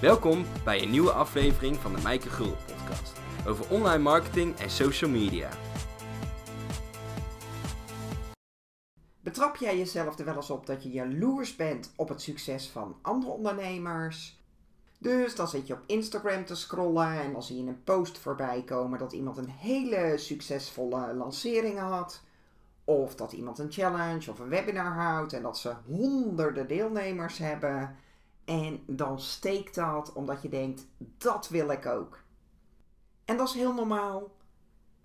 Welkom bij een nieuwe aflevering van de Mijke Gul podcast over online marketing en social media. Betrap jij jezelf er wel eens op dat je jaloers bent op het succes van andere ondernemers? Dus dan zit je op Instagram te scrollen en dan zie je een post voorbij komen dat iemand een hele succesvolle lancering had. Of dat iemand een challenge of een webinar houdt en dat ze honderden deelnemers hebben. En dan steekt dat omdat je denkt, dat wil ik ook. En dat is heel normaal.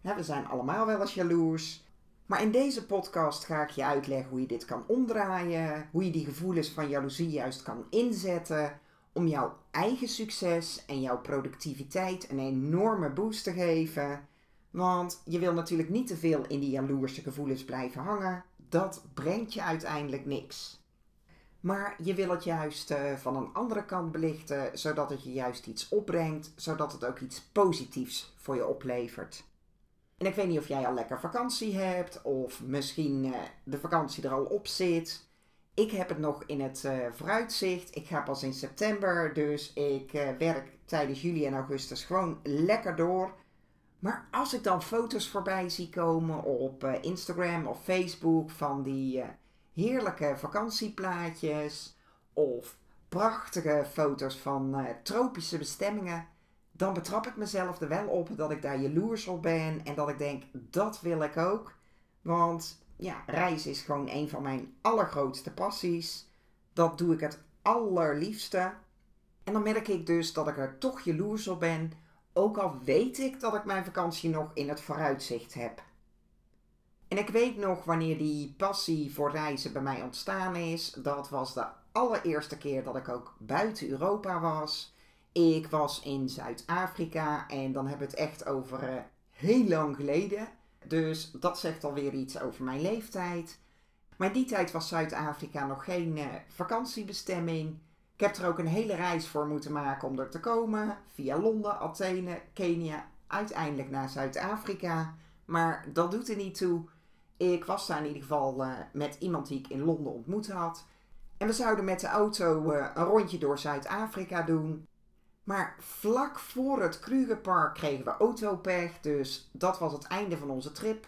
we zijn allemaal wel eens jaloers. Maar in deze podcast ga ik je uitleggen hoe je dit kan omdraaien. Hoe je die gevoelens van jaloezie juist kan inzetten. Om jouw eigen succes en jouw productiviteit een enorme boost te geven. Want je wil natuurlijk niet te veel in die jaloerse gevoelens blijven hangen. Dat brengt je uiteindelijk niks. Maar je wil het juist uh, van een andere kant belichten, zodat het je juist iets opbrengt, zodat het ook iets positiefs voor je oplevert. En ik weet niet of jij al lekker vakantie hebt, of misschien uh, de vakantie er al op zit. Ik heb het nog in het uh, vooruitzicht. Ik ga pas in september, dus ik werk tijdens juli en augustus gewoon lekker door. Maar als ik dan foto's voorbij zie komen op Instagram of Facebook van die heerlijke vakantieplaatjes of prachtige foto's van uh, tropische bestemmingen, dan betrap ik mezelf er wel op dat ik daar jaloers op ben en dat ik denk, dat wil ik ook. Want ja, reizen is gewoon een van mijn allergrootste passies. Dat doe ik het allerliefste. En dan merk ik dus dat ik er toch jaloers op ben, ook al weet ik dat ik mijn vakantie nog in het vooruitzicht heb. En ik weet nog wanneer die passie voor reizen bij mij ontstaan is. Dat was de allereerste keer dat ik ook buiten Europa was. Ik was in Zuid-Afrika en dan hebben we het echt over uh, heel lang geleden. Dus dat zegt alweer iets over mijn leeftijd. Maar die tijd was Zuid-Afrika nog geen uh, vakantiebestemming. Ik heb er ook een hele reis voor moeten maken om er te komen. Via Londen, Athene, Kenia, uiteindelijk naar Zuid-Afrika. Maar dat doet er niet toe. Ik was daar in ieder geval uh, met iemand die ik in Londen ontmoet had. En we zouden met de auto uh, een rondje door Zuid-Afrika doen. Maar vlak voor het Krugerpark kregen we autopech, dus dat was het einde van onze trip.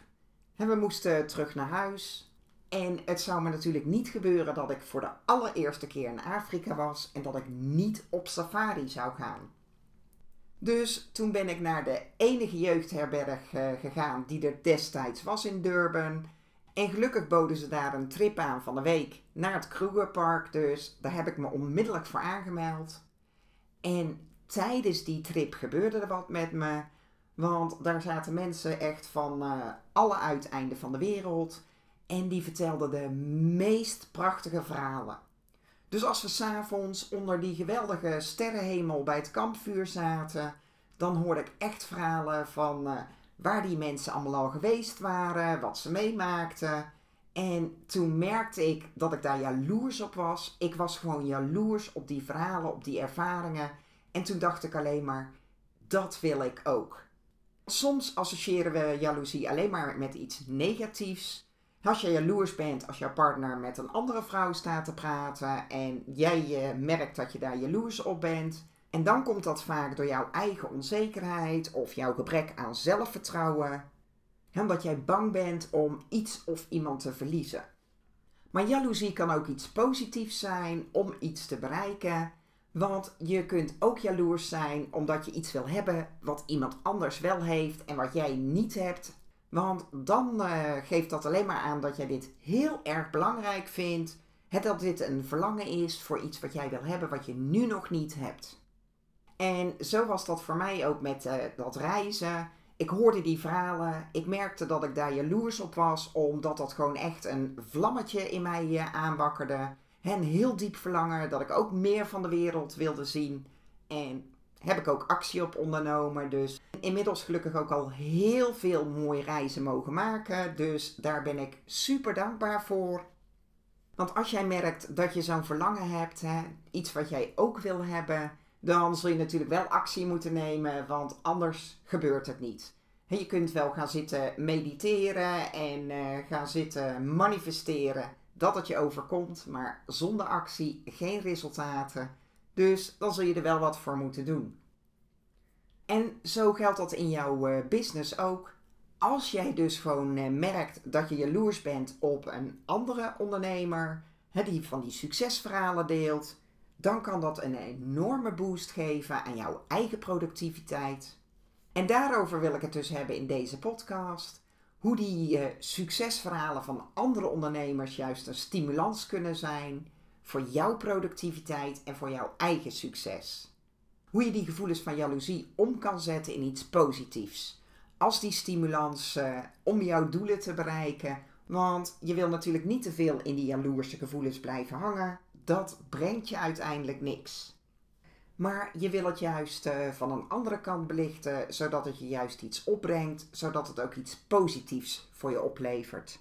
En we moesten terug naar huis. En het zou me natuurlijk niet gebeuren dat ik voor de allereerste keer in Afrika was en dat ik niet op safari zou gaan. Dus toen ben ik naar de enige jeugdherberg uh, gegaan die er destijds was in Durban. En gelukkig boden ze daar een trip aan van een week naar het Krugerpark. Dus daar heb ik me onmiddellijk voor aangemeld. En tijdens die trip gebeurde er wat met me. Want daar zaten mensen echt van uh, alle uiteinden van de wereld. En die vertelden de meest prachtige verhalen. Dus als we s'avonds onder die geweldige sterrenhemel bij het kampvuur zaten, dan hoorde ik echt verhalen van uh, waar die mensen allemaal al geweest waren, wat ze meemaakten. En toen merkte ik dat ik daar jaloers op was. Ik was gewoon jaloers op die verhalen, op die ervaringen. En toen dacht ik alleen maar, dat wil ik ook. Soms associëren we jaloezie alleen maar met iets negatiefs. Als je jaloers bent als jouw partner met een andere vrouw staat te praten en jij merkt dat je daar jaloers op bent. En dan komt dat vaak door jouw eigen onzekerheid of jouw gebrek aan zelfvertrouwen. Omdat jij bang bent om iets of iemand te verliezen. Maar jaloezie kan ook iets positiefs zijn om iets te bereiken. Want je kunt ook jaloers zijn omdat je iets wil hebben wat iemand anders wel heeft en wat jij niet hebt. Want dan uh, geeft dat alleen maar aan dat jij dit heel erg belangrijk vindt. Het dat dit een verlangen is voor iets wat jij wil hebben, wat je nu nog niet hebt. En zo was dat voor mij ook met uh, dat reizen. Ik hoorde die verhalen. Ik merkte dat ik daar jaloers op was, omdat dat gewoon echt een vlammetje in mij uh, aanwakkerde. Een heel diep verlangen dat ik ook meer van de wereld wilde zien. En heb ik ook actie op ondernomen. Dus inmiddels gelukkig ook al heel veel mooie reizen mogen maken. Dus daar ben ik super dankbaar voor. Want als jij merkt dat je zo'n verlangen hebt, hè, iets wat jij ook wil hebben, dan zul je natuurlijk wel actie moeten nemen, want anders gebeurt het niet. Je kunt wel gaan zitten mediteren en uh, gaan zitten manifesteren dat het je overkomt, maar zonder actie geen resultaten. Dus dan zul je er wel wat voor moeten doen. En zo geldt dat in jouw eh, business ook. Als jij dus gewoon eh, merkt dat je jaloers bent op een andere ondernemer, die van die succesverhalen deelt, dan kan dat een enorme boost geven aan jouw eigen productiviteit. En daarover wil ik het dus hebben in deze podcast. Hoe die uh, succesverhalen van andere ondernemers juist een stimulans kunnen zijn voor jouw productiviteit en voor jouw eigen succes. Hoe je die gevoelens van jaloezie om kan zetten in iets positiefs. Als die stimulans uh, om jouw doelen te bereiken. Want je wil natuurlijk niet te veel in die jaloerse gevoelens blijven hangen. Dat brengt je uiteindelijk niks. Maar je wil het juist uh, van een andere kant belichten, zodat het je juist iets opbrengt, zodat het ook iets positiefs voor je oplevert.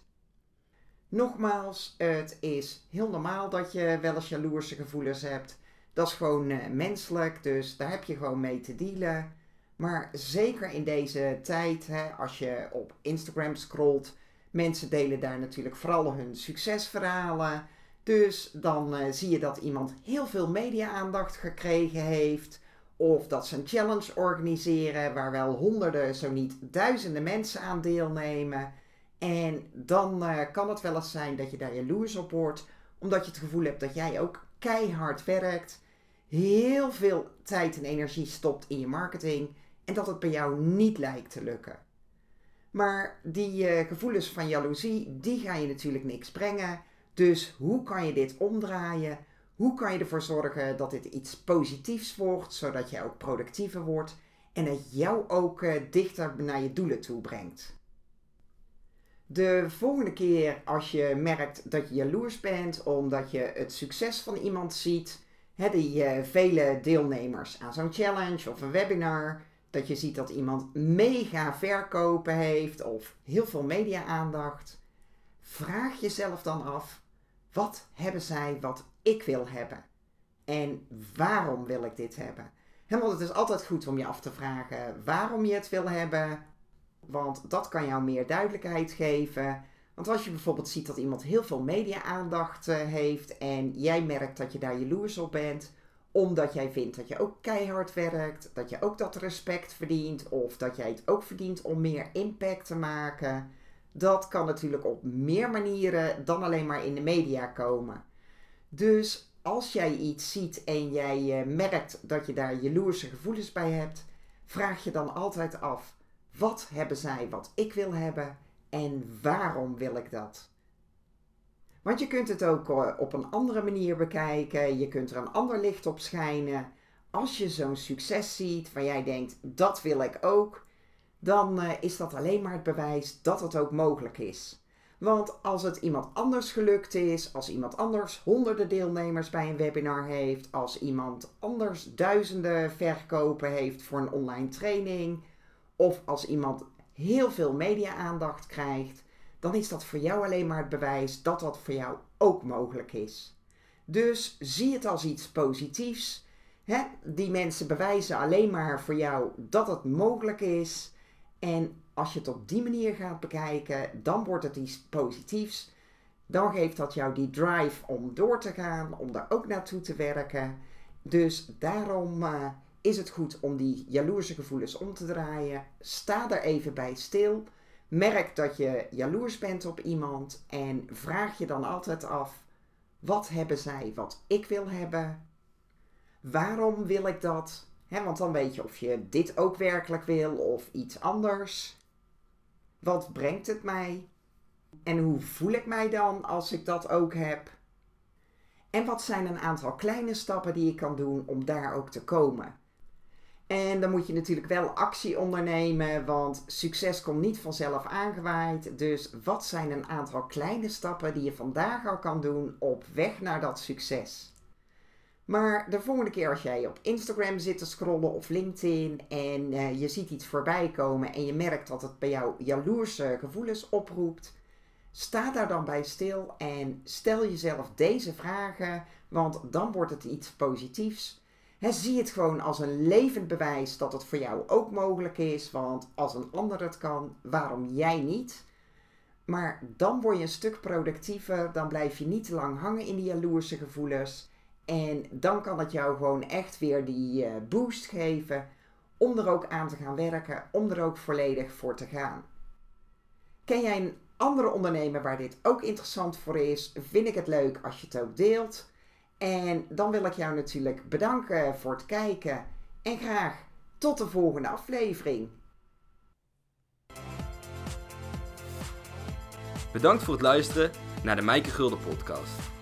Nogmaals, het is heel normaal dat je wel eens jaloerse gevoelens hebt. Dat is gewoon uh, menselijk, dus daar heb je gewoon mee te dealen. Maar zeker in deze tijd, hè, als je op Instagram scrolt, mensen delen daar natuurlijk vooral hun succesverhalen. Dus dan uh, zie je dat iemand heel veel media-aandacht gekregen heeft. Of dat ze een challenge organiseren waar wel honderden, zo niet duizenden mensen aan deelnemen. En dan uh, kan het wel eens zijn dat je daar jaloers op wordt, omdat je het gevoel hebt dat jij ook keihard werkt, heel veel tijd en energie stopt in je marketing en dat het bij jou niet lijkt te lukken. Maar die uh, gevoelens van jaloezie, die ga je natuurlijk niks brengen. Dus hoe kan je dit omdraaien? Hoe kan je ervoor zorgen dat dit iets positiefs wordt, zodat jij ook productiever wordt en het jou ook uh, dichter naar je doelen toe brengt? De volgende keer als je merkt dat je jaloers bent omdat je het succes van iemand ziet, hè, die uh, vele deelnemers aan zo'n challenge of een webinar, dat je ziet dat iemand mega verkopen heeft of heel veel media-aandacht, vraag jezelf dan af: wat hebben zij wat ik wil hebben? En waarom wil ik dit hebben? He, want het is altijd goed om je af te vragen waarom je het wil hebben. Want dat kan jou meer duidelijkheid geven. Want als je bijvoorbeeld ziet dat iemand heel veel media-aandacht uh, heeft en jij merkt dat je daar jaloers op bent, omdat jij vindt dat je ook keihard werkt, dat je ook dat respect verdient of dat jij het ook verdient om meer impact te maken. Dat kan natuurlijk op meer manieren dan alleen maar in de media komen. Dus als jij iets ziet en jij uh, merkt dat je daar jaloerse gevoelens bij hebt, vraag je dan altijd af: wat hebben zij wat ik wil hebben en waarom wil ik dat? Want je kunt het ook eh, op een andere manier bekijken. Je kunt er een ander licht op schijnen. Als je zo'n succes ziet waar jij denkt, dat wil ik ook, dan uh, is dat alleen maar het bewijs dat het ook mogelijk is. Want als het iemand anders gelukt is, als iemand anders honderden deelnemers bij een webinar heeft, als iemand anders duizenden verkopen heeft voor een online training, of als iemand heel veel media-aandacht krijgt, dan is dat voor jou alleen maar het bewijs dat dat voor jou ook mogelijk is. Dus zie het als iets positiefs. Die mensen bewijzen alleen maar voor jou dat het mogelijk is. En als je het op die manier gaat bekijken, dan wordt het iets positiefs. Dan geeft dat jou die drive om door te gaan, om daar ook naartoe te werken. Dus daarom uh, is het goed om die jaloerse gevoelens om te draaien. Sta er even bij stil. Merk dat je jaloers bent op iemand en vraag je dan altijd af: wat hebben zij wat ik wil hebben? Waarom wil ik dat? want dan weet je of je dit ook werkelijk wil of iets anders. Wat brengt het mij? En hoe voel ik mij dan als ik dat ook heb? En wat zijn een aantal kleine stappen die ik kan doen om daar ook te komen? En dan moet je natuurlijk wel actie ondernemen, want succes komt niet vanzelf aangewaaid. Dus wat zijn een aantal kleine stappen die je vandaag al kan doen op weg naar dat succes? Maar de volgende keer als jij op Instagram zit te scrollen of LinkedIn en uh, je ziet iets voorbij komen en je merkt dat het bij jou jaloerse gevoelens oproept, sta daar dan bij stil en stel jezelf deze vragen, want dan wordt het iets positiefs. He, zie het gewoon als een levend bewijs dat het voor jou ook mogelijk is. Want als een ander het kan, waarom jij niet? Maar dan word je een stuk productiever. Dan blijf je niet te lang hangen in die jaloerse gevoelens. En dan kan het jou gewoon echt weer die eh, boost geven om er ook aan te gaan werken, om er ook volledig voor te gaan. Ken jij een andere ondernemer waar dit ook interessant voor is? Vind ik het leuk als je het ook deelt. En dan wil ik jou natuurlijk bedanken voor het kijken en graag tot de volgende aflevering. Bedankt voor het luisteren naar de Mijke Gulden podcast.